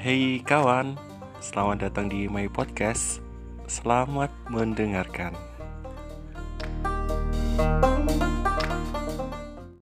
Hey kawan, selamat datang di My Podcast. Selamat mendengarkan.